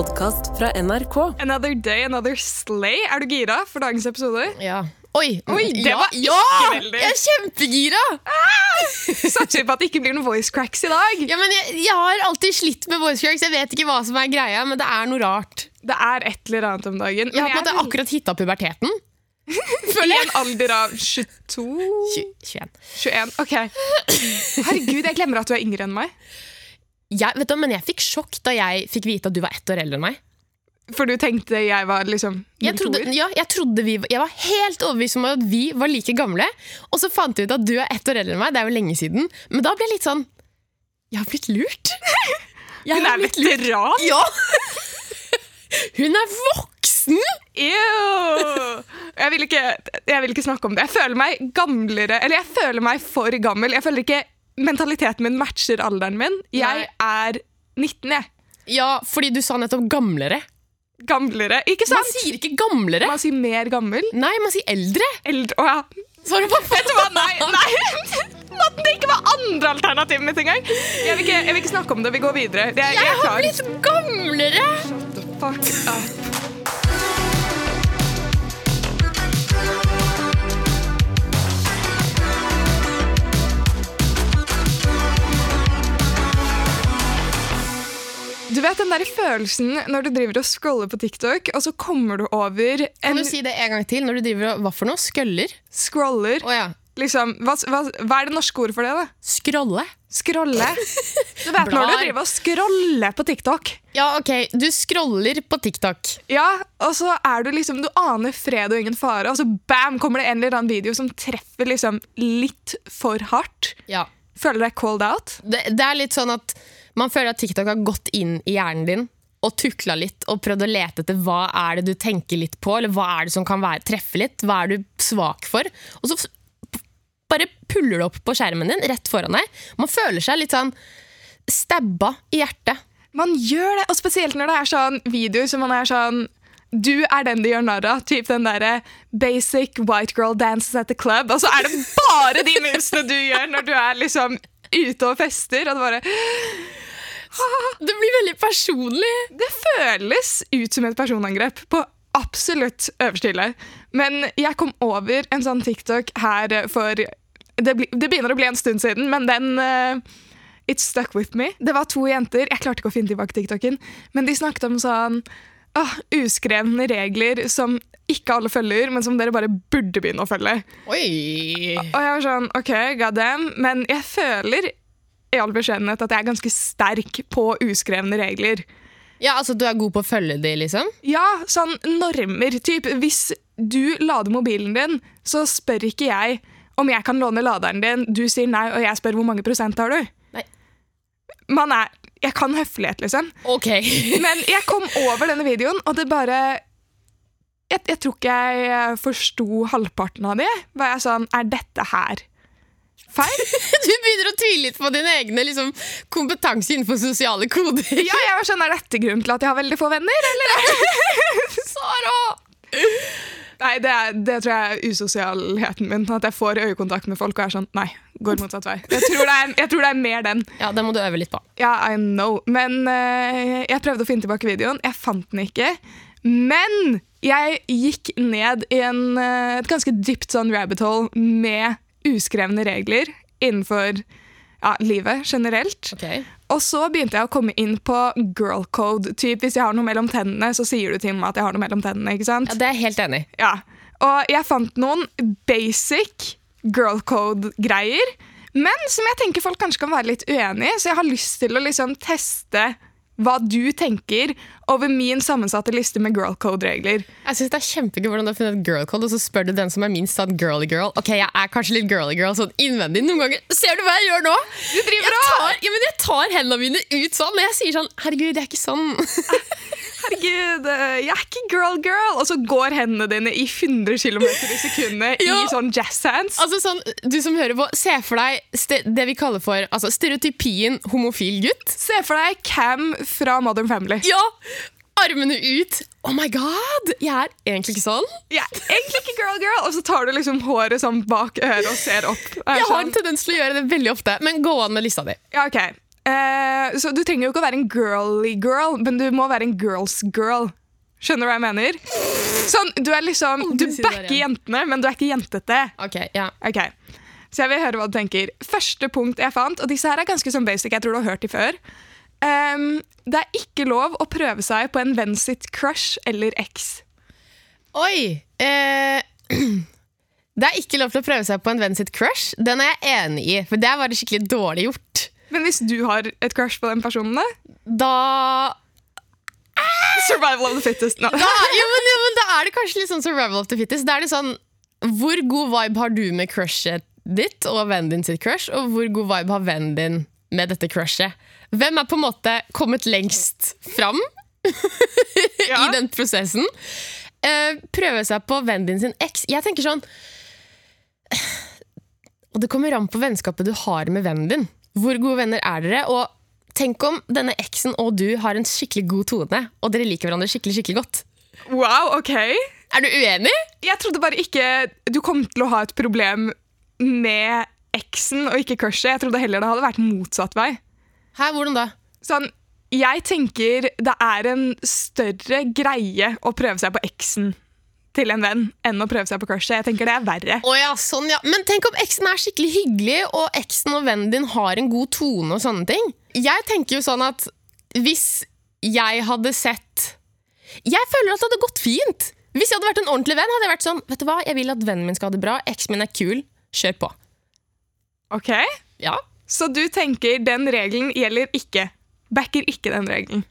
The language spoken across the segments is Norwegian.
podkast fra NRK. Another day, another slay. Er du gira for dagens episode? Ja. Oi, Oi, det ja, var ikke ja! veldig. Jeg er kjempegira! Satser på at det ikke blir noen voice cracks i dag. Ja, men jeg, jeg har alltid slitt med voice cracks. Jeg vet ikke hva som er greia, men det er noe rart. Det er et eller annet om dagen. Jeg har på en måte akkurat hitta puberteten. I en alder av 22 20, 21. 21. Ok. Herregud, jeg glemmer at du er yngre enn meg. Jeg, vet du, men jeg fikk sjokk da jeg fikk vite at du var ett år eldre enn meg. For du tenkte jeg var liksom Jeg trodde, ja, jeg, trodde vi, jeg var helt overbevist om at vi var like gamle. Og så fant jeg ut at du er ett år eldre enn meg. Det er jo lenge siden. Men da ble jeg litt sånn Jeg har blitt lurt. Jeg Hun er veteran! Ja! Hun er voksen! Ew. Jeg vil, ikke, jeg vil ikke snakke om det. Jeg føler meg gamlere Eller jeg føler meg for gammel. Jeg føler ikke mentaliteten min matcher alderen min. Jeg er 19, jeg. Ja, fordi du sa nettopp gamlere. Gamlere. Ikke sant? Man sier ikke gamlere. Man sier mer gammel. Nei, man sier eldre. Eldre Å ja. Sorry, Vet du hva? Nei! nei. At det ikke var andre alternativet mitt engang. Jeg vil, ikke, jeg vil ikke snakke om det. Vi går videre. Jeg, jeg, Jeg er har klar. blitt gamlere! Shut the Fuck up. Du vet den der følelsen når du driver og scroller på TikTok, og så kommer du over Kan du si det en gang til når du driver og Hva for noe? Skøller? scroller Oh, ja. liksom, hva, hva, hva er det norske ordet for det? da? Skrolle? Scrolle. Du vet når du driver og scroller på TikTok. Ja, ok. Du scroller på TikTok. Ja, og så er du liksom, du aner fred og ingen fare, og så bam, kommer det en eller annen video som treffer liksom litt for hardt. Ja. Føler deg called out? Det, det er litt sånn at man føler at TikTok har gått inn i hjernen din og tukla litt og prøvd å lete etter hva er det du tenker litt på, eller hva er det som kan være, treffe litt, hva er du svak for? Og så bare puller det opp på skjermen din rett foran deg. Man føler seg litt sånn stabba i hjertet. Man gjør det, og spesielt når det er sånn videoer som man er sånn du er den de gjør narr av. Typ den derre basic white girl dances at the club. Og så er det bare de musene du gjør når du er liksom ute og fester. Og det bare Det blir veldig personlig. Det føles ut som et personangrep på absolutt øverste hylle. Men jeg kom over en sånn TikTok her for Det, det begynner å bli en stund siden, men den uh, It stuck with me. Det var to jenter. Jeg klarte ikke å finne tilbake TikToken, men de snakket om sånn ah, uskrevne regler som ikke alle følger, men som dere bare burde begynne å følge. Oi. Og jeg var sånn, ok, god damn, men jeg føler i all beskjedenhet at jeg er ganske sterk på uskrevne regler. Ja, altså Du er god på å følge de, liksom? Ja, sånn normer. Typ, hvis du lader mobilen din, så spør ikke jeg om jeg kan låne laderen din. Du sier nei, og jeg spør hvor mange prosent har du. Nei. Man er, jeg kan høflighet, liksom. Ok. Men jeg kom over denne videoen, og det bare Jeg, jeg tror ikke jeg forsto halvparten av det. Var jeg sånn Er dette her feil? Du begynner å tvile litt på din egne liksom, kompetanse innenfor sosiale koder. Ja, jeg var sånn Er dette grunnen til at jeg har veldig få venner, eller? Sara! Nei, det, er, det tror jeg er usosialheten min. At jeg får øyekontakt med folk og er sånn Nei, går motsatt vei. Jeg tror det er, tror det er mer den. Ja, det må du øve litt på. Ja, I know. Men uh, jeg prøvde å finne tilbake videoen. Jeg fant den ikke. Men jeg gikk ned i en, eh, et ganske dypt sånn rabbit hole med uskrevne regler innenfor ja, livet generelt. Okay. Og så begynte jeg å komme inn på girl code. Typ, hvis jeg har noe mellom tennene, så sier du til meg at jeg har noe mellom tennene. ikke sant? Ja, Det er jeg helt enig. Ja. Og jeg fant noen basic girl code-greier, men som jeg tenker folk kanskje kan være litt uenig i, så jeg har lyst til å liksom teste hva du tenker over min sammensatte liste med girl code-regler. Jeg synes Det er kjempegøy hvordan du har funnet et girl code, og så spør du den som er minst sånn girly girl. Ok, jeg er kanskje litt girly girl sånn innvendig noen ganger. Ser du hva jeg gjør nå? Du driver Jeg tar, ja, men jeg tar hendene mine ut sånn, og jeg sier sånn Herregud, det er ikke sånn. Herregud, eh, jeg er ikke girl-girl! Og så går hendene dine i 100 km i sekundet i sånn jazz hands. Altså sånn, Du som hører på, se for deg det vi kaller for altså, stereotypien homofil gutt. Se for deg Cam fra Modern Family. Ja! Armene ut. Oh my god! Jeg er egentlig ikke sånn. Jeg er egentlig ikke girl-girl, og så tar du liksom håret sånn bak øret og ser opp. Jeg Jeg har en sånn, tendens til å gjøre det veldig ofte, men gå an med lista di. ja, ok. Eh, så du trenger jo ikke å være en girly girl, men du må være en girls girl. Skjønner du hva jeg mener? Sånn, Du er liksom, du backer jentene, men du er ikke jentete. Ok, ja. Ok, Så jeg vil høre hva du tenker. Første punkt jeg fant, og disse her er ganske sånn basic, jeg tror du har hørt de før. Ehm, det er ikke lov å prøve seg på en venn sitt crush eller ex. Oi! Eh, det er ikke lov til å prøve seg på en venn sitt crush. Den er jeg enig i, for det bare skikkelig dårlig gjort. Men hvis du har et crush på den personen, da? Da Survival of the fittest. No. da, jo, men, jo, men da er det kanskje litt sånn survival of the fittest. Da er det sånn, Hvor god vibe har du med crushet ditt og vennen din sitt crush, og hvor god vibe har vennen din med dette crushet? Hvem er på en måte kommet lengst fram Ja. i den prosessen? Eh, prøve seg på vennen din sin eks. Jeg tenker sånn Og det kommer an på vennskapet du har med vennen din. Hvor gode venner er dere? Og tenk om denne eksen og du har en skikkelig god tone, og dere liker hverandre skikkelig, skikkelig godt. Wow, ok. Er du uenig? Jeg trodde bare ikke du kom til å ha et problem med eksen og ikke crushet. Jeg trodde heller det hadde vært motsatt vei. Hæ, hvordan da? Sånn, jeg tenker det er en større greie å prøve seg på eksen til en venn enn å prøve seg på crushet. Jeg tenker det er verre. Oh ja, sånn ja. Men tenk om eksen er skikkelig hyggelig, og eksen og vennen din har en god tone og sånne ting. Jeg tenker jo sånn at hvis jeg hadde sett Jeg føler at det hadde gått fint. Hvis jeg hadde vært en ordentlig venn, hadde jeg vært sånn Vet du hva, jeg vil at vennen min skal ha det bra. Eksen min er kul. Kjør på. Ok? Ja. Så du tenker den regelen gjelder ikke. Backer ikke den regelen.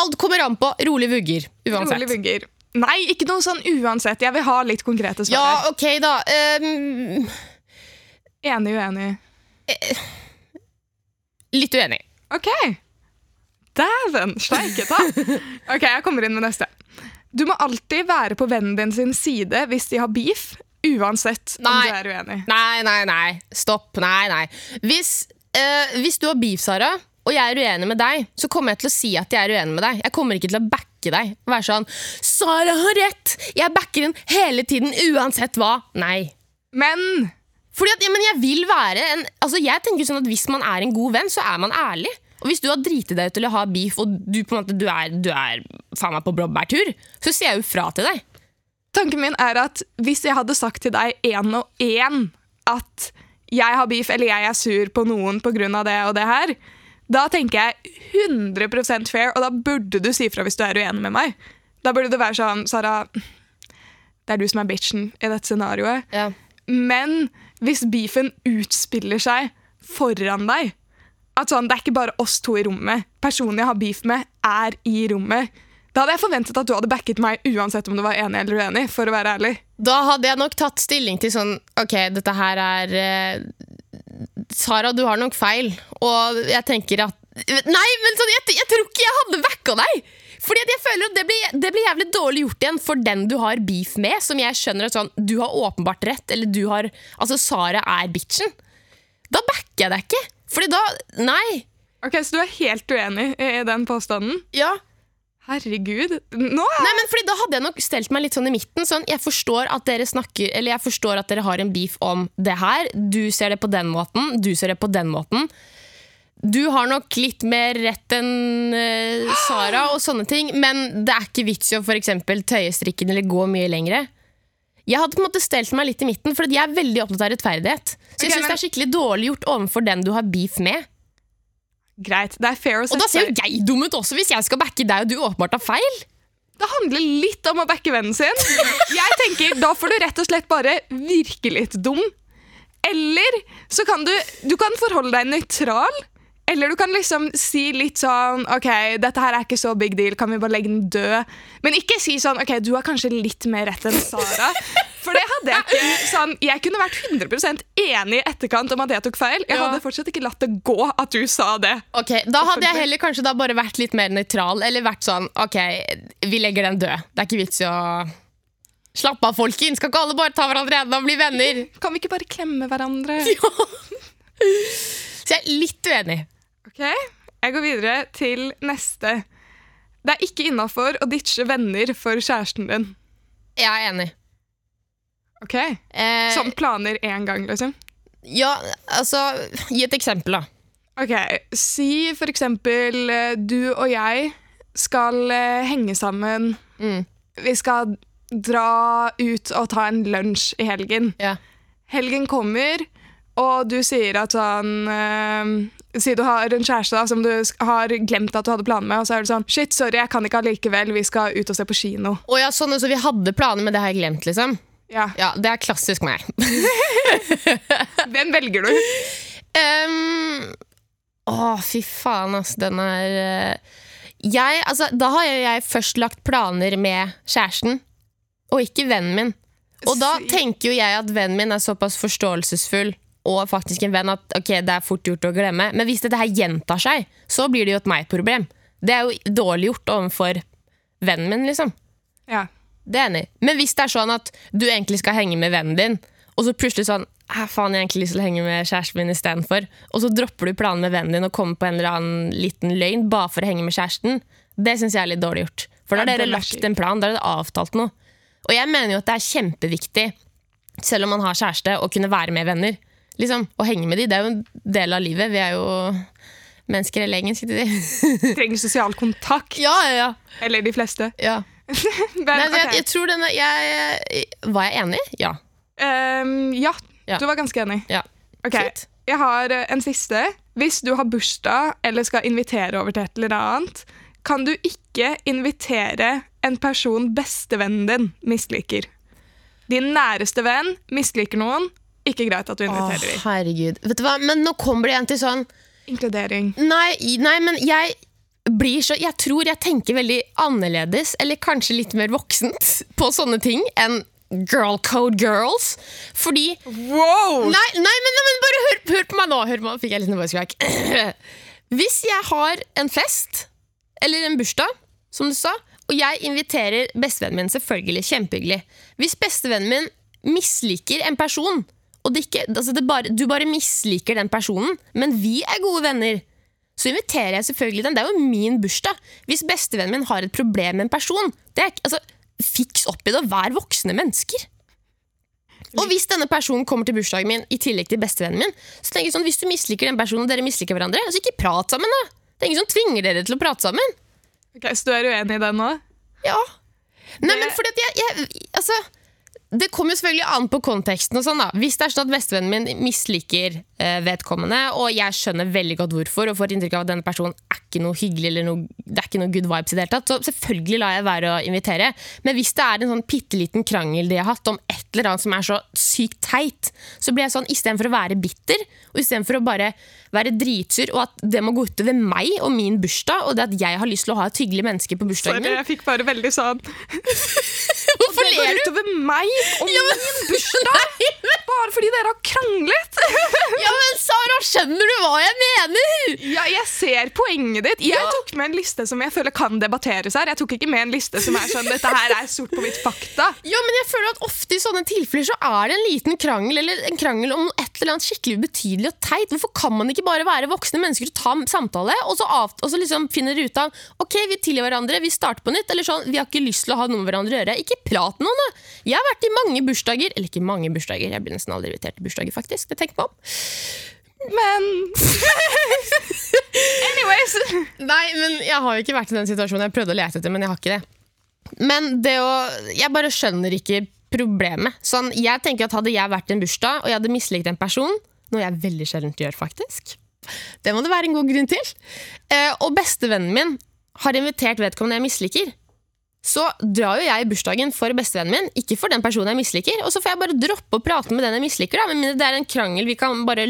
Alt kommer an på rolig vugger, uansett. Rolig vugger. Nei, ikke noe sånn uansett. Jeg vil ha litt konkrete svar. Ja, ok, da. Um, Enig, uenig. litt uenig. Ok. Dæven steike ta. Ok, jeg kommer inn med neste. Du må alltid være på vennen din sin side hvis de har beef, uansett om du er uenig. Nei, nei, nei. Stopp. Nei, nei. Hvis, uh, hvis du har beef, Sara, og jeg er uenig med deg, så kommer jeg til å si at jeg er uenig med deg. Jeg kommer ikke til å backe deg. Være sånn 'Sara har rett! Jeg backer den hele tiden, uansett hva'. Nei. Men Fordi at, ja, men jeg vil være en Altså jeg tenker sånn at Hvis man er en god venn, så er man ærlig. Og Hvis du har driti deg ut til å ha beef, og du på en måte du er, du er faen meg på blåbærtur, så sier jeg jo fra til deg. tanken min er at hvis jeg hadde sagt til deg én og én at jeg har beef eller jeg er sur på noen pga. det og det her, da tenker jeg 100% fair, og da burde du si fra hvis du er uenig med meg. Da burde det være sånn Sara, det er du som er bitchen i dette scenarioet. Ja. Men hvis beefen utspiller seg foran deg at sånn, Det er ikke bare oss to i rommet. Personen jeg har beef med, er i rommet. Da hadde jeg forventet at du hadde backet meg uansett om du var enig eller uenig. for å være ærlig. Da hadde jeg nok tatt stilling til sånn Ok, dette her er eh, Sara, du har nok feil. Og jeg tenker at Nei, men sånn, jeg, jeg tror ikke jeg hadde backa deg! Fordi at jeg føler at det blir, det blir jævlig dårlig gjort igjen for den du har beef med. Som jeg skjønner at sånn, Du har åpenbart rett, eller du har Altså, Sara er bitchen. Da backer jeg deg ikke. Fordi da Nei. Ok, Så du er helt uenig i den påstanden? Ja. Herregud. Nå Nei, men fordi Da hadde jeg nok stelt meg litt sånn i midten. Sånn, jeg forstår at dere snakker Eller jeg forstår at dere har en beef om det her. Du ser det på den måten, du ser det på den måten. Du har nok litt mer rett enn uh, Sara og sånne ting, men det er ikke vits i å for eksempel tøye strikken eller gå mye lengre. Jeg hadde på en måte stelt meg litt i midten, for jeg er veldig opptatt av rettferdighet. Så jeg okay, synes men- det er skikkelig dårlig gjort overfor den du har beef med. Greit, det er fair å Og da ser sette jo jeg dum ut også, hvis jeg skal backe deg og du åpenbart har feil. Det handler litt om å backe vennen sin. Jeg tenker, Da får du rett og slett bare virke litt dum. Eller så kan du, du kan forholde deg nøytral. Eller du kan liksom si litt sånn OK, dette her er ikke så big deal, kan vi bare legge den død? Men ikke si sånn OK, du har kanskje litt mer rett enn Sara. For det hadde jeg ikke. Sånn, jeg kunne vært 100% enig i etterkant om at jeg tok feil. Jeg Ja. hadde fortsatt ikke latt det gå at du sa det. Ok, Da hadde jeg heller kanskje da bare vært litt mer nøytral, eller vært sånn Ok, vi legger den død. Det er ikke vits i å Slapp av, folkens! Skal ikke alle bare ta hverandre i hendene og bli venner? Kan vi ikke bare klemme hverandre? Så jeg er litt uenig. Ok, jeg går videre til neste. Det er ikke innafor å ditche venner for kjæresten din. Jeg er enig. Ok, Eh, Sånn planer én gang, liksom. ja, altså Gi et eksempel, da. Ok, Si for eksempel eh, du og jeg skal eh, henge sammen. Mm. Vi skal dra ut og ta en lunsj i helgen. Ja. Helgen kommer, og du sier at sånn eh, Si du har en kjæreste da, som du har glemt at du hadde planer med, og så er du sånn Shit, sorry, jeg kan ikke allikevel. Vi skal ut og se på kino. Å ja, sånn, altså, vi hadde planer, men det har jeg glemt, liksom. Ja, Ja, Det er klassisk meg. Hvem velger du? Um, å, fy faen, altså. Den er eh, jeg, altså, Da har jeg først lagt planer med kjæresten, og ikke vennen min. Og da tenker jo jeg at vennen min er såpass forståelsesfull og faktisk en venn at ok, det er fort gjort å glemme. Men hvis dette her gjentar seg, så blir det jo et meg-problem. Det er jo dårlig gjort overfor vennen min, liksom. Ja. Det er enig. Men hvis det er sånn at du egentlig skal henge med vennen din, og så plutselig sånn «Hæ, faen, jeg har egentlig lyst til å henge med kjæresten min istedenfor, og så dropper du planen med vennen din og kommer på en eller annen liten løgn bare for å henge med kjæresten, det syns jeg er litt dårlig gjort. For da har dere er lagt en plan, da har dere avtalt noe. Og jeg mener jo at det er kjempeviktig, selv om man har kjæreste, å kunne være med venner. Liksom, Å henge med de, det er jo en del av livet. Vi er jo mennesker hele gjengen, skal jeg. Trenger sosial kontakt. Ja, ja, ja. Eller de fleste. ja. Men, Nei, jeg, jeg tror denne jeg, Var jeg enig? Ja. Um, ja, Ja. du var ganske enig. ja. Ok, Fint. Jeg har eh, en siste. Hvis du har bursdag eller skal invitere over til et eller annet, kan du ikke invitere en person bestevennen din misliker. Din næreste venn misliker noen. Ikke greit at du inviterer dem. herregud. Vet du hva? Men nå kommer det igjen til sånn Inkludering. Nei, nei men jeg blir så Jeg tror jeg tenker veldig annerledes, eller kanskje litt mer voksent, på sånne ting enn girl code girls. Fordi Wow! Nei, nei, men, nei, men bare hør, hør på meg nå! Hør på meg, fikk jeg litt voice crack. Hvis jeg har en fest, eller en bursdag, som du sa, og jeg inviterer bestevennen min, selvfølgelig, kjempehyggelig. Hvis bestevennen min misliker en person, og det ikke, altså det bare, du bare misliker den personen, men vi er gode venner, så inviterer jeg selvfølgelig den. Det er jo min bursdag. Hvis bestevennen min har et problem med en person, det er, altså, fiks opp i det og vær voksne mennesker. Og hvis denne personen kommer til bursdagen min i tillegg til bestevennen min, så tenker jeg sånn, hvis du misliker den personen og dere misliker hverandre, så ikke prat sammen, da. Det er ingen som tvinger dere til å prate sammen. Ok, så du er uenig i det nå? Ja. Nei, men fordi at jeg, jeg Altså, det kommer jo selvfølgelig an på konteksten. og sånn da. Hvis det er sånn at bestevennen min misliker eh, vedkommende, og jeg skjønner veldig godt hvorfor, og får inntrykk av at denne personen er ikke noe hyggelig eller noe, det er ikke noe good vibes i det hele tatt, så selvfølgelig lar jeg være å invitere. Men hvis det er en sånn bitte liten krangel de har hatt om et eller annet som er så sykt teit, så blir jeg sånn, istedenfor å være bitter, og istedenfor å bare være dritsur, og at det må gå utover meg og min bursdag, og det at jeg har lyst til å ha et hyggelig menneske på bursdagen min jeg fikk bare veldig sånn Hvorfor Det går ler du? utover meg og min bursdag! Bare fordi dere har kranglet! Ja, men Sara, skjønner du hva jeg mener? Ja, jeg ser poenget ditt. Jeg tok med en liste som jeg føler kan debatteres her. Jeg tok ikke med en liste som er sånn Dette her er sort på hvitt fakta. Ja, men jeg føler at ofte i sånne tilfeller så er det en liten krangel eller en krangel om et eller annet skikkelig ubetydelig og teit. Hvorfor kan man ikke bare være voksne mennesker og ta samtale, og så, av, og så liksom finner ut av ok, vi tilgir hverandre, vi starter på nytt, eller sånn, vi har ikke lyst til å ha noe med hverandre å gjøre. Ikke prat med noen, da. Jeg har vært i mange bursdager, eller ikke mange bursdager, jeg blir nesten aldri invitert til bursdager, faktisk. Det tenker jeg på om. Men Anyways. Nei, men jeg har jo ikke vært i den situasjonen. Jeg prøvde å lete etter, men jeg har ikke det. Men det å Jeg bare skjønner ikke problemet. Sånn, jeg tenker at Hadde jeg vært i en bursdag og jeg hadde mislikt en person, noe jeg veldig sjelden gjør, faktisk Det må det være en god grunn til. Eh, og bestevennen min har invitert vedkommende jeg misliker. Så drar jo jeg i bursdagen for bestevennen min, ikke for den personen jeg misliker. Og så får jeg bare droppe å prate med den jeg misliker, da, med mindre det er en krangel vi kan bare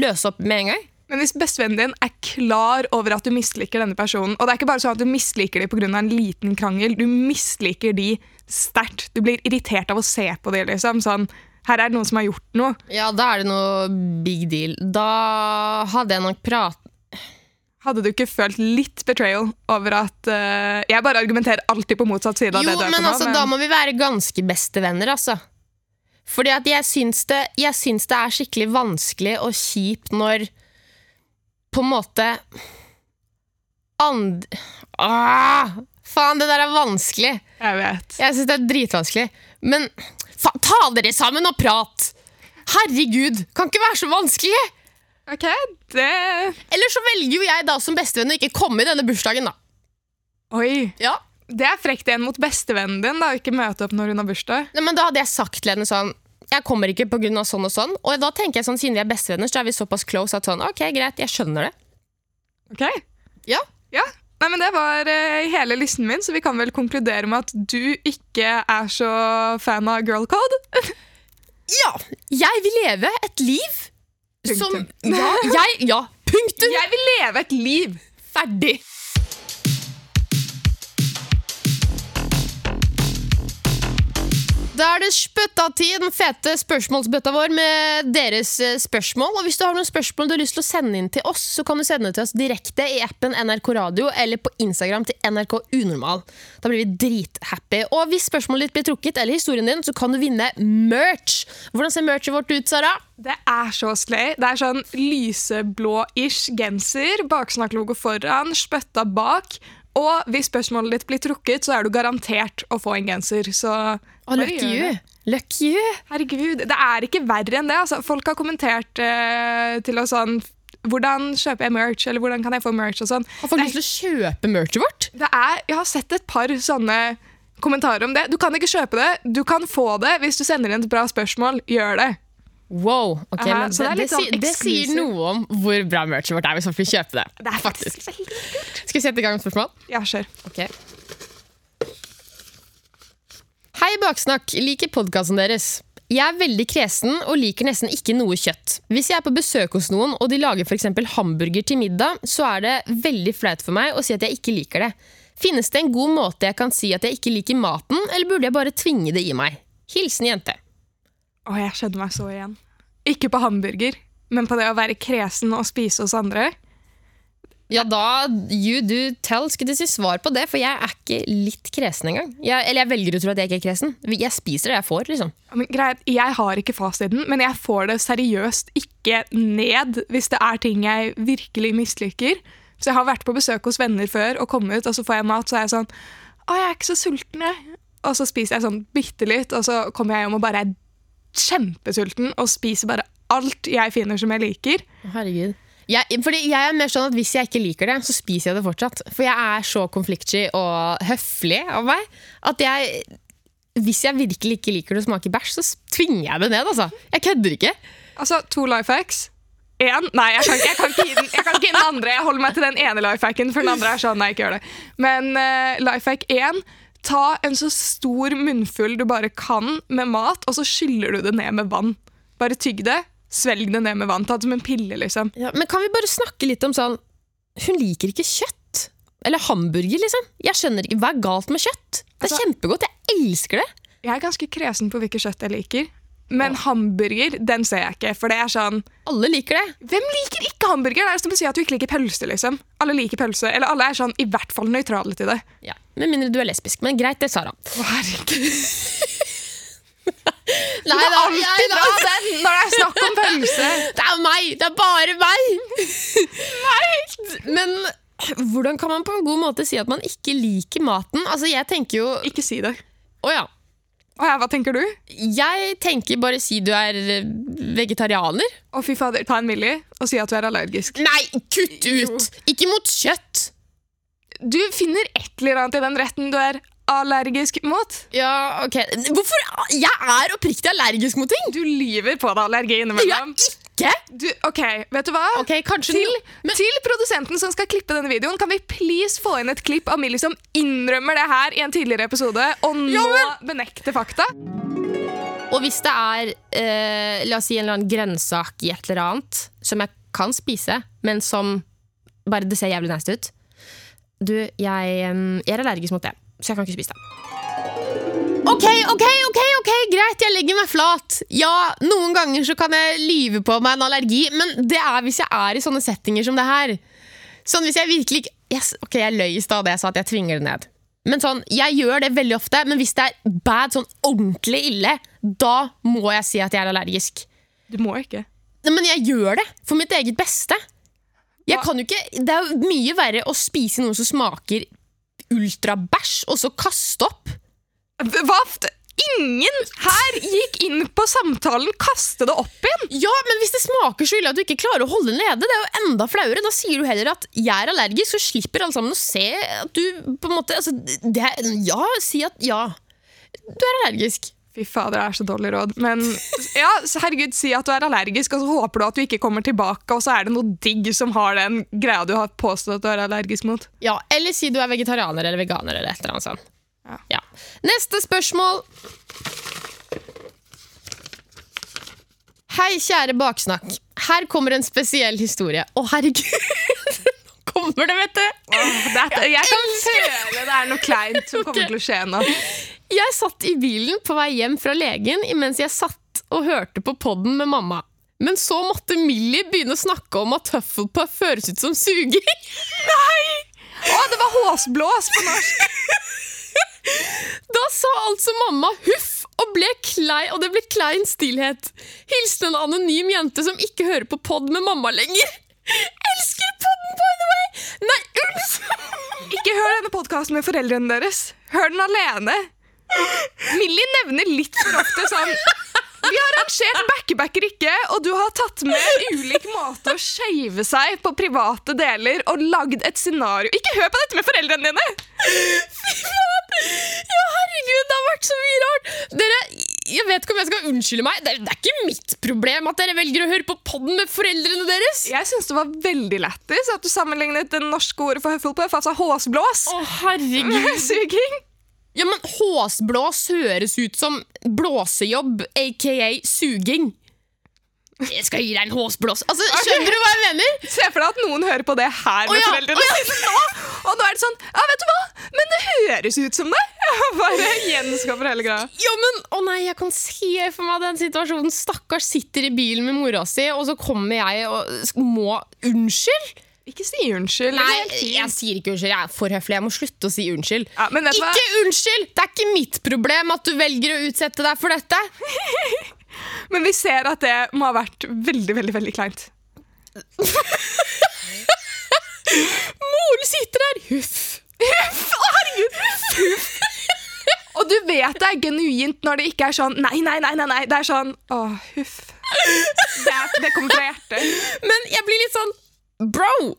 løse opp med en gang. Men hvis bestevennen din er klar over at du misliker denne personen, og det er ikke bare sånn at du misliker dem pga. en liten krangel, du misliker de sterkt. Du blir irritert av å se på dem. Liksom. Sånn, her er det noen som har gjort noe. Ja, da er det noe big deal. Da hadde jeg nok prat... Hadde du ikke følt litt betrayal over at uh, Jeg bare argumenterer alltid på motsatt side av Jo, det du er men på nå. altså, da må vi være ganske bestevenner, altså. Fordi at jeg syns det, jeg syns det er skikkelig vanskelig og kjipt når på en måte and... Ah, faen, det der er vanskelig. Jeg vet. Jeg syns det er dritvanskelig. Men fa ta dere sammen og prat! Herregud, kan ikke være så vanskelig! Ok, det Eller så velger jo jeg da som bestevenn å ikke komme i denne bursdagen, da. Oi. Ja. Det er frekt igjen mot bestevennen din, da, å ikke møte opp når hun har bursdag. Nei, men Da hadde jeg sagt til henne sånn Jeg kommer ikke pga. sånn og sånn. Og da tenker jeg sånn, siden vi er bestevenner, så er vi såpass close at sånn, ok, greit, jeg skjønner det. Ok? Ja. Ja. Nei, men Det var uh, hele listen min, så vi kan vel konkludere med at du ikke er så fan av girl code. Ja, jeg vil leve et liv som Ja, jeg, ja punktum! Jeg vil leve et liv! Ferdig. Da er det spøtta-tid, den fete spørsmålsbøtta vår med deres eh, spørsmål. Og Hvis du har noen spørsmål du har lyst til å sende inn til oss, så kan du sende det til oss direkte i appen NRK Radio eller på Instagram til NRK Unormal. Da blir vi drithappy. Og hvis spørsmålet ditt blir trukket, eller historien din, så kan du vinne merch. Hvordan ser merchet vårt ut, Sara? Det er så slay. Det er sånn lyseblå-ish genser, baksnakklogo foran, spytta bak. Og hvis spørsmålet ditt blir trukket, så er du garantert å få en genser. Så Oh, lucky you. Lucky you. Herregud, det er ikke verre enn det. Altså, folk har kommentert uh, til oss sånn Hvordan kjøper jeg merch, eller hvordan kan jeg få merch? og sånn. Har folk lyst til å kjøpe merchet vårt? Det er, jeg har sett et par sånne kommentarer om det. Du kan ikke kjøpe det, du kan få det hvis du sender inn et bra spørsmål. Gjør det. Wow, ok, Aha, men det det, det, sånn sier, det sier noe om hvor bra merchet vårt er hvis folk vil kjøpe det. Det er faktisk kult. Skal vi sette i gang med spørsmål? Ja, kjør. Ok. Hei, Baksnakk. Liker podkasten deres. Jeg er veldig kresen og liker nesten ikke noe kjøtt. Hvis jeg er på besøk hos noen og de lager eksempel hamburger til middag, så er det veldig flaut for meg å si at jeg ikke liker det. Finnes det en god måte jeg kan si at jeg ikke liker maten, eller burde jeg bare tvinge det i meg? Hilsen jente. Å, jeg kjenner meg så igjen. Ikke på hamburger, men på det å være kresen og spise hos andre. Ja, da you do tell. Skulle du si svar på det? For jeg er ikke litt kresen engang. Jeg, eller jeg velger å tro at jeg ikke er kresen. Jeg spiser det jeg får, liksom. Men, greit, jeg har ikke fasiten, men jeg får det seriøst ikke ned hvis det er ting jeg virkelig misliker. Så jeg har vært på besøk hos venner før og kommet ut, og så får jeg mat, så er jeg sånn Å, jeg er ikke så sulten, jeg. Og så spiser jeg sånn bitte litt, og så kommer jeg hjem og bare er kjempesulten og spiser bare alt jeg finner som jeg liker. Herregud. Jeg, fordi jeg er mer sånn at Hvis jeg ikke liker det, så spiser jeg det fortsatt. For jeg er så konfliktsky og høflig av meg at jeg Hvis jeg virkelig ikke liker det å smake bæsj, så tvinger jeg det ned. altså. Jeg kødder ikke. Altså, to life hacks. Én? Nei, jeg kan, ikke, jeg, kan ikke gi den, jeg gi den andre. Jeg holder meg til den ene life hacken, for den andre er sånn, nei, ikke gjør det. Men uh, life hack én, ta en så stor munnfull du bare kan med mat, og så skyller du det ned med vann. Bare tygg det, svelg det ned med vann. Ta det som en pille, liksom. Ja, men kan vi bare snakke litt om sånn Hun liker ikke kjøtt. Eller hamburger, liksom. Jeg skjønner ikke, Hva er galt med kjøtt? Det er Altså- kjempegodt. Jeg elsker det. Jeg er ganske kresen på hvilket kjøtt jeg liker. Men hamburger, den ser jeg ikke, for det er sånn Alle liker det. Hvem liker ikke hamburger? Det er som å si at du ikke liker pølse, liksom. Alle liker pølse, eller alle er sånn i hvert fall nøytrale til det. Ja, Med mindre du er lesbisk. Men greit, det, Sara. Å, herregud. Nei, det er alltid bra, den når det er snakk om pølse. Det er meg! Det er bare meg! Men hvordan kan man på en god måte si at man ikke liker maten? Altså, jeg tenker jo Ikke si det. Å ja. Å ja, hva tenker du? Jeg tenker bare si du er eh, vegetarianer. Å fy fader, ta en Millie og si at du er allergisk. Nei, kutt ut! Ikke mot kjøtt! Du finner et eller annet i den retten du er allergisk mot. Ja, ok. Hvorfor? Jeg er oppriktig allergisk mot ting! Du lyver på deg allergi er innimellom. ikke! Du, ok, vet du hva? Ok, kanskje Til, men, til produsenten som skal klippe denne videoen, kan vi please få inn et klipp av Millie som innrømmer det her i en tidligere episode, og nå Ja, men- benekter fakta? Og hvis det er eh, la oss si en eller annen grønnsak i et eller annet som jeg kan spise, men som bare det ser jævlig nasty ut Du, jeg, jeg er allergisk mot det, så jeg kan ikke spise det. Ok, ok, ok, ok, greit, jeg legger meg flat. Ja, noen ganger så kan jeg lyve på meg en allergi, men det er hvis jeg er i sånne settinger som det her. Sånn hvis jeg virkelig ikke yes, Ok, jeg løy i stad da jeg sa at jeg tvinger det ned. Men sånn, Jeg gjør det veldig ofte, men hvis det er bad, sånn ordentlig ille, da må jeg si at jeg er allergisk. Du må ikke. Men jeg gjør det for mitt eget beste. Jeg kan jo ikke, Det er jo mye verre å spise noe som smaker ultrabæsj, og så kaste opp. Hva? ingen her gikk inn på samtalen, kaste det opp igjen. Ja, men hvis det smaker så ille at du ikke klarer å holde den nede, det er jo enda flauere. Da sier du heller at 'jeg er allergisk', så slipper alle sammen å se at du på en måte altså, det er, Ja, si at ja. Du er allergisk. Fy fader, det er så dårlig råd. Men ja, herregud, si at du er allergisk, og så håper du at du ikke kommer tilbake, og så er det noe digg som har den greia du har påstått at du er allergisk mot. Ja, Eller si du er vegetarianer eller veganer eller et eller annet sånt. Ja. Ja. Neste spørsmål. Hei, kjære baksnakk. Her kommer en spesiell historie. Å, herregud! Kommer det, vet du. Åh, dette, jeg kan føle det er noe kleint som kommer til å skje nå. Jeg satt i bilen på vei hjem fra legen imens jeg satt og hørte på podden med mamma. Men så måtte Millie begynne å snakke om at Hufflepuff høres ut som suging. Nei! Å, det var håsblås på norsk. Da sa altså mamma huff, og, ble klei, og det ble klein stillhet. Hilsen en anonym jente som ikke hører på pod med mamma lenger. Elsker podden, by the way! Nei, unnskyld! Ikke hør denne podkasten med foreldrene deres. Hør den alene. Millie nevner litt for ofte sånn Vi har rangert backer-backer ikke, og du har tatt med ulik måte å shave seg på private deler og lagd et scenario. Ikke hør på dette med foreldrene dine! Fy faen! Ja, herregud, det har vært så mye rart. Dere, jeg vet ikke om jeg skal unnskylde meg. Det er, det er ikke mitt problem at dere velger å høre på podden med foreldrene deres. Jeg syns det var veldig lættis at du sammenlignet det norske ordet for Hufflepuff, altså håsblås, Å, herregud. med suging. Ja, men håsblås høres ut som blåsejobb, aka suging. Jeg skal gi deg en håsblås. Altså, Skjønner du hva jeg mener? Se for deg at noen hører på det her med oh, ja, foreldrene oh, ja. sine nå, og nå er det sånn Ja, vet du hva? Men det høres ut som det! Bare gjenskaper hele greia. Ja, men, å nei, Jeg kan se for meg den situasjonen. Stakkars sitter i bilen med mora si, og så kommer jeg og må Unnskyld? Ikke si unnskyld. Nei, jeg sier ikke unnskyld. Jeg er for høflig. Jeg må slutte å si unnskyld. Ja? Ikke unnskyld! Det er ikke mitt problem at du velger å utsette deg for dette. Men vi ser at det må ha vært veldig, veldig veldig kleint. Moren sitter der. Huff. Huff! Herregud! Huff! Og du vet det er genuint når det ikke er sånn nei, nei, nei, nei, nei. Det er sånn åh, huff. Det, det kommer fra hjertet. Men jeg blir litt sånn Bro!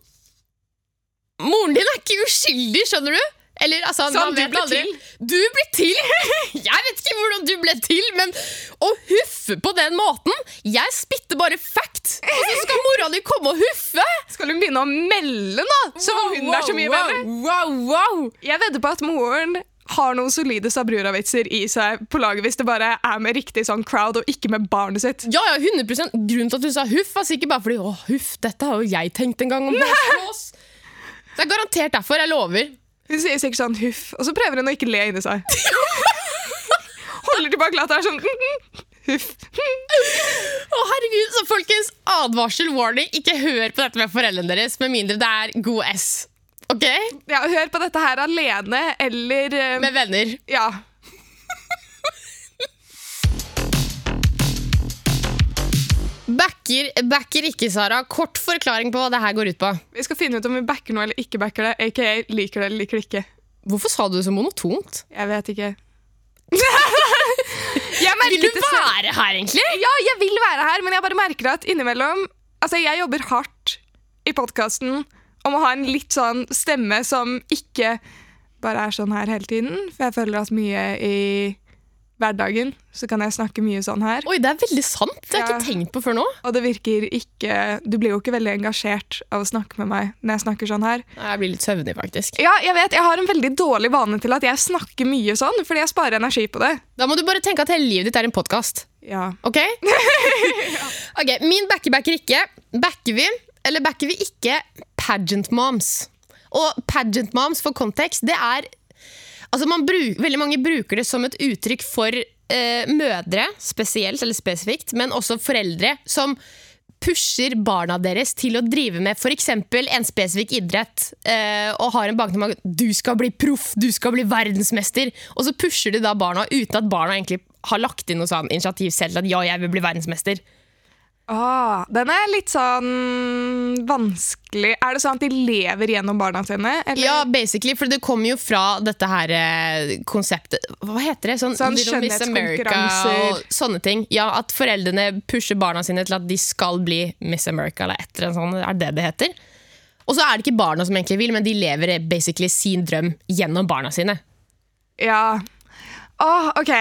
Moren din er ikke uskyldig, skjønner du? Eller, altså, Sånn, du ble til. Du ble til! Jeg vet ikke hvordan du ble til, men å huffe på den måten Jeg spytter bare fact, og så skal mora di komme og huffe! Skal hun begynne å melde nå? Som om hun er så mye wow, bedre? Wow, wow. Jeg vedder på at moren har noen solide Sabrura-vitser i seg på laget hvis det bare er med riktig sånn crowd og ikke med barnet sitt. Ja, ja, 100 Grunnen til at du sa huff, var sikkert bare fordi å, huff, dette har jo jeg tenkt en gang om. Det er garantert derfor. Jeg lover. Hun sier sikkert sånn huff, og så prøver hun å ikke le inni seg. Holder tilbake latteren sånn huff. Å herregud, så folkens, Advarsel, warning, ikke hør på dette med foreldrene deres med mindre det er god S. Ok? Ja, hør på dette her alene eller eh, Med venner. Ja. Backer, backer ikke, Sara. Kort forklaring på hva det her går ut på. Vi skal finne ut om vi backer noe eller ikke backer det, aka liker det eller liker det ikke. Hvorfor sa du det så monotont? Jeg vet ikke. jeg merket Vil du det selv. være her, egentlig? Ja, jeg vil være her, men jeg bare merker at innimellom Altså, jeg jobber hardt i podkasten om å ha en litt sånn stemme som ikke bare er sånn her hele tiden. For jeg føler at mye i hverdagen så kan jeg snakke mye sånn her. Oi, det er veldig sant. Det har jeg Ja. ikke tenkt på før nå. Og det virker ikke Du blir jo ikke veldig engasjert av å snakke med meg når jeg snakker sånn her. Jeg blir litt søvnig, faktisk. Ja, jeg vet, jeg har en veldig dårlig vane til at jeg snakker mye sånn, fordi jeg sparer energi på det. Da må du bare tenke at hele livet ditt er en podkast. Ja. Ok? Ok, Min backer backer ikke. Backer vi, eller backer vi ikke, pageant moms. Og pageant moms, for kontekst, det er Altså bruk, Veldig mange bruker det som et uttrykk for eh, mødre, spesielt eller spesifikt, men også foreldre som pusher barna deres til å drive med f.eks. en spesifikk idrett eh, og har en bakgrunn at du skal bli proff, du skal bli verdensmester. Og så pusher de da barna uten at barna egentlig har lagt inn noe sånn initiativ selv til at ja, jeg vil bli verdensmester. Ah, den er litt sånn vanskelig. Er det sånn at de lever gjennom barna sine? Eller? Ja, basically, for det kommer jo fra dette her eh, konseptet Hva heter det? Sånn, Sånn Little Miss America skjønnhetskonkurranser. sånne ting. Ja, At foreldrene pusher barna sine til at de skal bli Miss America, eller et eller annet sånt. Er det det heter? Og så er det ikke barna som egentlig vil, men de lever basically sin drøm gjennom barna sine. Ja. Åh, ok.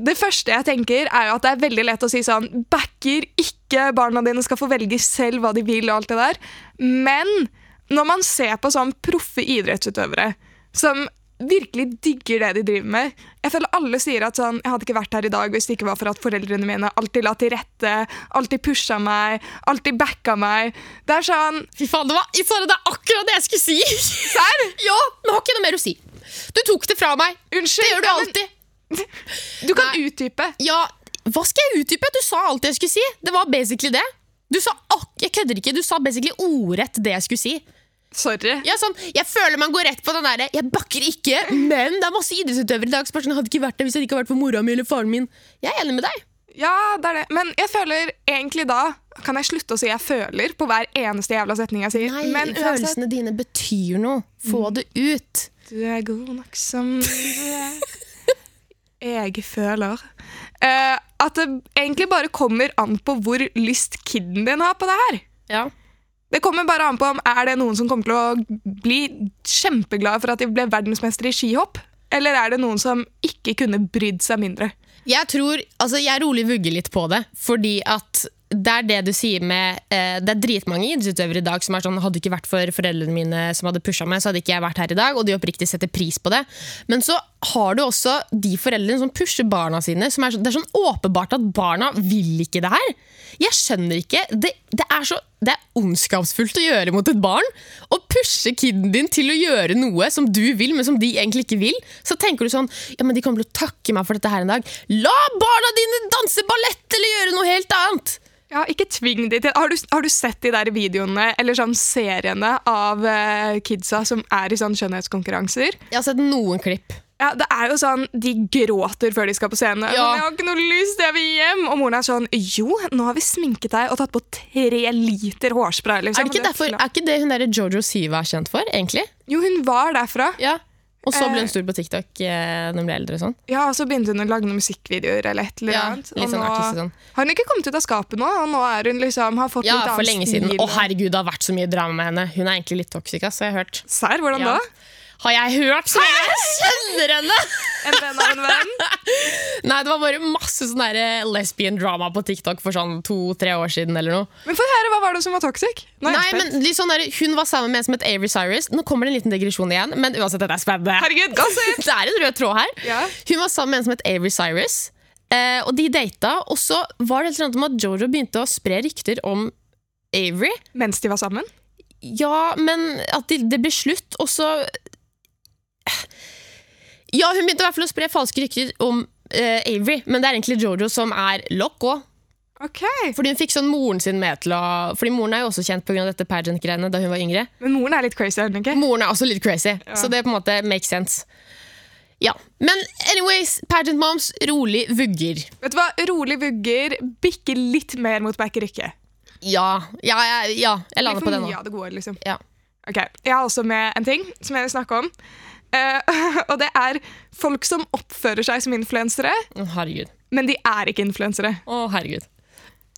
Det første jeg tenker, er jo at det er veldig lett å si sånn Backer ikke barna dine skal få velge selv hva de vil, og alt det der. Men når man ser på sånn proffe idrettsutøvere som virkelig digger det de driver med Jeg føler alle sier at sånn Jeg hadde ikke vært her i dag hvis det ikke var for at foreldrene mine alltid la til rette, alltid pusha meg, alltid backa meg. Det er sånn Fy faen, det, var, Sara, det er akkurat det jeg skulle si! Serr? Ja, men har ikke noe mer å si. Du tok det fra meg. Unnskyld. Det gjør du alltid. Du kan utdype. Ja, hva skal jeg utdype? Du sa alt jeg skulle si. Det var basically det. Du sa Jeg kødder ikke. Du sa basically ordrett det jeg skulle si. Sorry. Ja, sånn, jeg føler man går rett på den derre Jeg bakker ikke, men det er masse idrettsutøvere i dag som sånn, hadde ikke vært der hvis jeg ikke hadde vært for mora mi eller faren min. Jeg er enig med deg. Ja, det er det. Men jeg føler egentlig da Kan jeg slutte å si 'jeg føler' på hver eneste jævla setning jeg sier? Nei, Men følelsene dine betyr noe. Få det ut. du er god nok som du er. Jeg føler eh, at det egentlig bare kommer an på hvor lyst kiden din har på det her. Ja. Det kommer bare an på om er det noen som kommer til å bli kjempeglad for at de ble verdensmester i skihopp, eller er det noen som ikke kunne brydd seg mindre. Jeg tror, altså jeg rolig vugger litt på det, fordi at det er det du sier med eh, Det er dritmange idrettsutøvere i dag som er sånn Hadde det ikke vært for foreldrene mine som hadde pusha meg, så hadde ikke jeg vært her i dag. Og de oppriktig setter pris på det. Men så har du også de foreldrene som pusher barna sine. Er, så- det er sånn åpenbart at barna vil ikke det her. Jeg skjønner ikke. Det, det, er så, det er ondskapsfullt å gjøre mot et barn. Å pushe kiden din til å gjøre noe som du vil, men som de egentlig ikke vil. Så tenker du sånn Ja, men de kommer til å takke meg for dette her en dag. La barna dine danse ballett eller gjøre noe helt annet! Ja, ikke tving de til Har du, har du sett de der videoene eller sånn seriene av uh, kidsa som er i sånn skjønnhetskonkurranser? Jeg har sett noen klipp. Ja, det er jo sånn, De gråter før de skal på scenen. Ja. Sånn, 'Jeg har ikke noe lyst, jeg vil hjem!' Og moren er sånn 'Jo, nå har vi sminket deg og tatt på tre liter hårspray.' Liksom. Er, det ikke derfor, er ikke det hun der Jojo Siva er kjent for, egentlig? Jo, hun var derfra. Ja. Og så ble Eh. hun stor på TikTok eh, når hun ble eldre. og sånn. Ja, og Så begynte hun å lage noen musikkvideoer. eller et eller Ja, annet. litt sånn nå artist sånn. har hun ikke kommet ut av skapet nå, og nå er hun liksom, har fått Ja, litt for lenge siden. Å herregud, det har vært så mye drama med henne. Hun er egentlig litt toxic, ass, har jeg hørt. Sær, hvordan Ja. da? Har jeg hørt så jeg kjenner henne?! En venn av en venn? Nei, det var bare masse sånn der lesbian drama på TikTok for sånn to-tre år siden eller noe. Men få høre, hva var det som var toxic? Nei, men liksom der, Hun var sammen med en som het Avery Cyrus. Nå kommer det en liten digresjon igjen, men uansett, dette er spennende. Herregud! Det er en rød tråd her. Ja. Hun var sammen med en som het Avery Cyrus. Eh, og de data, og så var det et eller annet om at Jojo begynte å spre rykter om Avery. Mens de var sammen? Ja, men at de, det ble slutt, og så Ja, hun begynte i hvert fall å spre falske rykter om eh, Avery, men det er egentlig Jojo som er Lock òg. Okay. Fordi hun fikk sånn moren sin med til å Fordi moren er jo også kjent pga. dette pageant-greiene da hun var yngre. Men moren er litt crazy, er hun ikke? Moren er også litt crazy, så det på en måte makes sense. Ja, Men anyways, pageant moms, rolig vugger. Vet du hva? Rolig vugger bikker litt mer mot backer ikke. Ja, ja, ja, ja jeg lander på det nå. av det gode, liksom. Ja. Ok, Jeg har også med en ting som jeg vil snakke om. Eh, og det er folk som oppfører seg som influensere, oh, herregud. men de er ikke influensere. Å, herregud.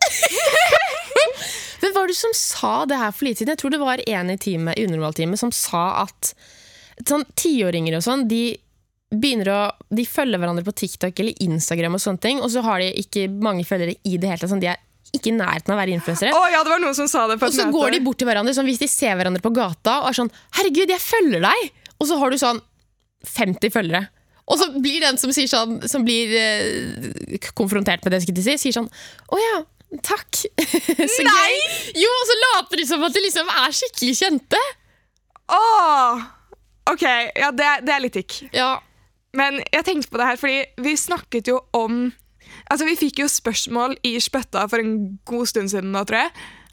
Hvem var det som sa det her for litt siden? Jeg tror det var en i teamet, i som sa at sånn tiåringer og sånn, de begynner å De følger hverandre på TikTok eller Instagram, og sånne ting, og så har de ikke mange følgere i det hele tatt. Sånn, de er ikke i nærheten av å være influensere. Å ja, det var noen som sa det på et Og så møte. går de bort til hverandre sånn, hvis de ser hverandre på gata og er sånn 'Herregud, jeg følger deg!' Og så har du sånn 50 følgere. Og så blir den som, sånn, som blir eh, konfrontert med det, skal jeg si, sier sånn 'Å ja, takk'. så gøy. Jo, og så later de som at de liksom er skikkelig kjente. Åh! Ok, ja, det, det er litt tikk. Ja. Men jeg tenkte på det her, fordi vi snakket jo om Altså, Vi fikk jo spørsmål i Spøtta for en god stund siden nå, tror jeg,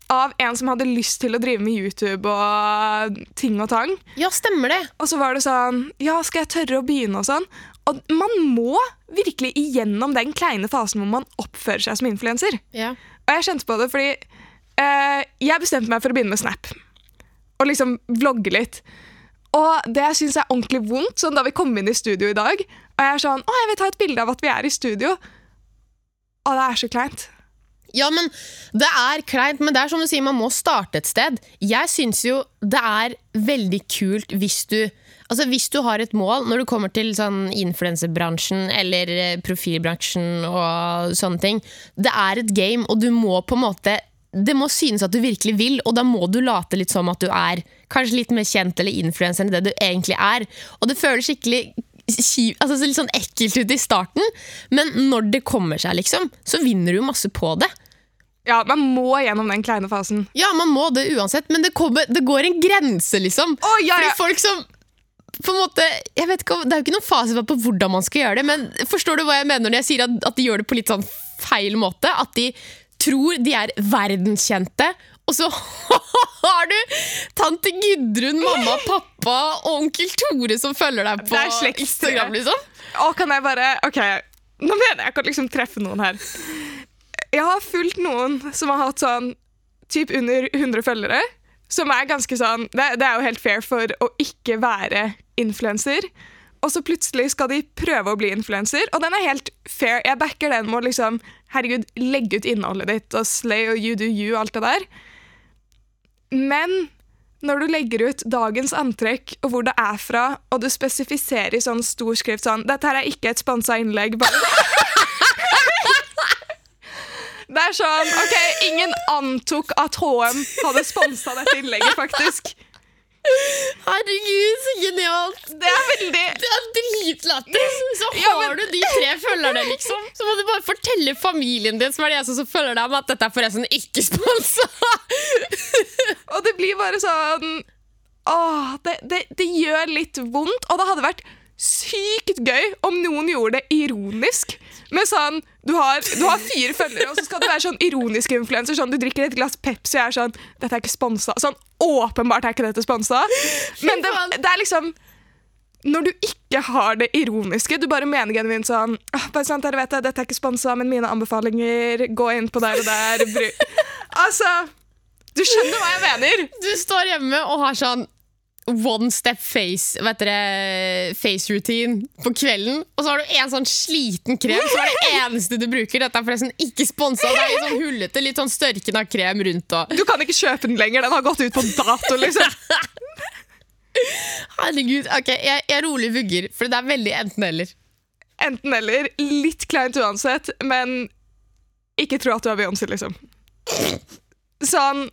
av en som hadde lyst til å drive med YouTube og ting og tang. ja, stemmer det. Og så var det sånn Ja, skal jeg tørre å begynne og sånn? Og man må virkelig igjennom den kleine fasen hvor man oppfører seg som influenser. Ja. Og jeg kjente på det fordi eh, jeg bestemte meg for å begynne med Snap. Og liksom vlogge litt. Og det jeg syns er ordentlig vondt, sånn da vi kom inn i studio i dag, og jeg er sånn Å, jeg vil ta et bilde av at vi er i studio. Og det er så kleint. Ja, men Det er kleint, men det er som du sier, man må starte et sted. Jeg syns jo det er veldig kult hvis du Altså Hvis du har et mål når du kommer til sånn influensebransjen eller eh, profilbransjen og sånne ting Det er et game, og du må på en måte Det må synes at du virkelig vil, og da må du late litt som at du er kanskje litt mer kjent eller influenser enn det du egentlig er. Og det føles skikkelig altså litt sånn ekkelt ut i starten, men når det kommer seg, liksom, så vinner du masse på det. Ja, man må gjennom den kleine fasen. Ja, man må det uansett, men det, kommer, det går en grense, liksom. Oh, ja, Fordi folk som på en måte, jeg vet ikke, Det er jo ikke noen fasit på hvordan man skal gjøre det, men forstår du hva jeg mener når jeg sier at, at de gjør det på litt sånn feil måte? At de tror de er verdenskjente, og så har du tante Gudrun, mamma, pappa og onkel Tore som følger deg på. Instagram, liksom. Å, kan jeg bare Ok, nå mener jeg kan liksom treffe noen her. Jeg har fulgt noen som har hatt sånn typ under 100 følgere. Som er ganske sånn Det, det er jo helt fair for å ikke være influenser. Og så plutselig skal de prøve å bli influenser, og den er helt fair. Jeg backer den med å liksom Herregud, legge ut innholdet ditt og slay og you do you, alt det der. Men når du legger ut dagens antrekk og hvor det er fra, og du spesifiserer i sånn stor skrift sånn Dette her er ikke et sponsa innlegg. Bare. Det er sånn OK, ingen antok at HM hadde sponsa dette innlegget, faktisk. Herregud, så genialt! Det er veldig Det er dritlættis! Så Ja, men- du de tre følgerne, liksom. Så må du bare fortelle familien din som er de eneste som følger deg, om at dette er forresten ikke sponsa. Og det blir bare sånn Åh, det, det, det gjør litt vondt, og det hadde vært sykt gøy om noen gjorde det ironisk. Med sånn, du har, du har fire følgere, og så skal du være sånn ironisk influenser. Sånn, du drikker et glass Pepsi og er sånn Dette er ikke sponsa. Sånn, åpenbart er ikke dette sponsa. Men det, det er liksom når du ikke har det ironiske, du bare mener genuint sånn «Åh, bare sant, dere vet det, Dette er ikke sponsa, men mine anbefalinger Gå inn på der og der. Altså Du skjønner hva jeg mener. Du står hjemme og har sånn one step face heter det, face routine på kvelden, og så har du en sånn sliten krem som er det eneste du bruker. Dette er forresten ikke sponsa. Det er litt sånn hullete, litt sånn størken av krem rundt. Og. Du kan ikke kjøpe den lenger, den har gått ut på dato, liksom. Herregud, ok, jeg, jeg rolig vugger, for det er veldig enten-eller. Enten eller. Litt kleint uansett, men ikke tro at du er Beyoncé, liksom. Sånn,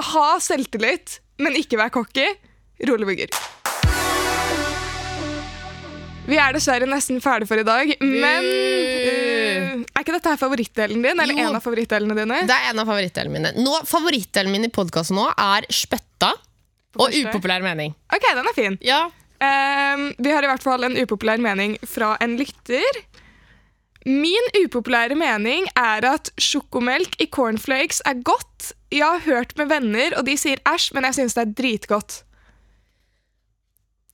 ha selvtillit, men ikke vær cocky. Rolig bygger. Vi er dessverre nesten ferdig for i dag, men uh, Er ikke dette her favorittdelen din? Eller Jo. en av favorittdelene dine? Det er en av favorittdelene mine. Nå, favorittdelen min i podkasten nå er spøtta og upopulær mening. Ok, den er fin. Ja, Uh, vi har i hvert fall en upopulær mening fra en lytter. Min upopulære mening er at sjokomelk i cornflakes er godt. Jeg har hørt med venner, og de sier æsj, men jeg syns det er dritgodt.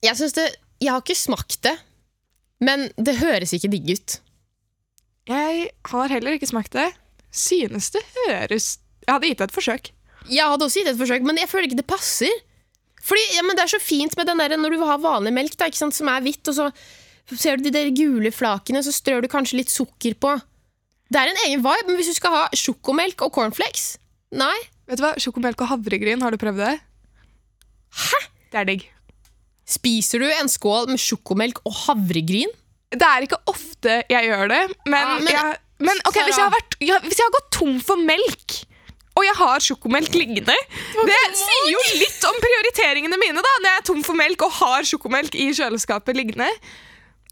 Jeg syns det Jeg har ikke smakt det, men det høres ikke digg ut. Jeg har heller ikke smakt det. Synes det høres Jeg hadde gitt det et forsøk. Jeg hadde også gitt et forsøk, men jeg føler ikke det passer. Fordi, ja, men Det er så fint med den der når du har vanlig melk da, sant, som er hvitt, og så ser du de der gule flakene, så strør du kanskje litt sukker på. Det er en egen vibe, men hvis du skal ha sjokomelk og cornflakes Nei. Vet du hva? Sjokomelk og havregryn, har du prøvd det? Hæ? Det er digg. Spiser du en skål med sjokomelk og havregryn? Det er ikke ofte jeg gjør det, men, Ja, men- jeg, men okay, hvis, jeg har vært, ja, hvis jeg har gått tom for melk, og jeg har sjokomelk liggende Det sier jo litt om prioriteringene mine, da, når jeg er tom for melk og har sjokomelk i kjøleskapet liggende.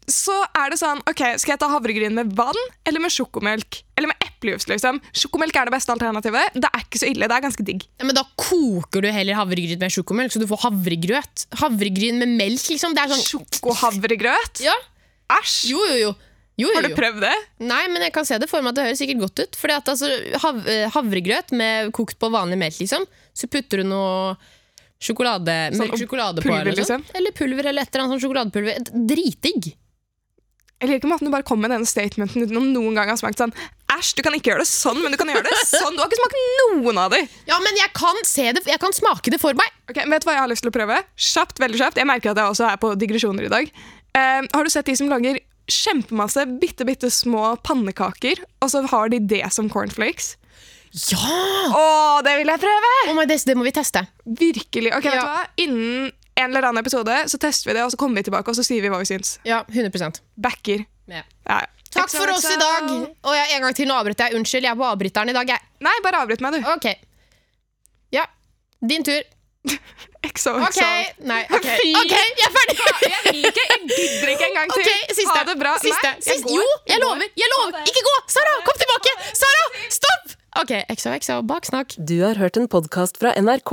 Så er det sånn, ok, Skal jeg ta havregryn med vann eller med sjokomelk? Eller med eplejus? liksom. Sjokomelk er det beste alternativet. Det er ikke så ille. Det er ganske digg. Ja, men Da koker du heller havregryn med sjokomelk, så du får havregrøt. Havregryn med melk, liksom. Det er sånn Sjokohavregrøt? Ja, Æsj! jo, jo, jo. jo, jo, Har du prøvd det? Nei, men jeg kan se det for meg at det høres sikkert godt ut. Fordi at altså, hav, eh, Havregrøt med kokt på vanlig melk, liksom. Så putter du noe sjokolade, Sånn mørk sjokolade på. pulver, Eller, sånn. liksom? eller pulver eller et eller annet sånn sjokoladepulver. Dritdigg. Jeg liker måten du bare kom med denne statementen uten om noen gang har smakt sånn Æsj, du kan ikke gjøre det sånn, men du kan gjøre det sånn. Du har ikke smakt noen av de. Ja, men jeg kan se det, jeg kan smake det for meg. Ok, Vet du hva jeg har lyst til å prøve? Kjapt, veldig kjapt. Jeg merker at jeg også er på digresjoner i dag. Eh, har du sett de som lager kjempemasse bitte, bitte små pannekaker, og så har de det som cornflakes? Ja! Å, det vil jeg prøve! Oh my, det, det må vi teste. Virkelig. Ok, vet du hva? Innen en eller annen episode så tester vi det, og så kommer vi tilbake og så sier vi hva vi syns. Ja, 100 Backer. ja. Ja. Takk for oss i dag. Og jeg, en gang til, nå avbryter jeg. Unnskyld, jeg er på avbryteren i dag. Jeg. Nei, bare avbryt meg, du. Ok. Ja, din tur. XO, Ok. Nei, ok. Fy. Ok, jeg er ferdig. Jeg ikke, jeg gidder ikke en gang til. Ok, siste. Ha det bra. Siste. Nei, Siste. Jo, jeg lover. Jeg lover. Ikke gå! Sara, kom tilbake! Sara, stopp! Ok, XOXO, baksnakk. Du har hørt en podkast fra NRK.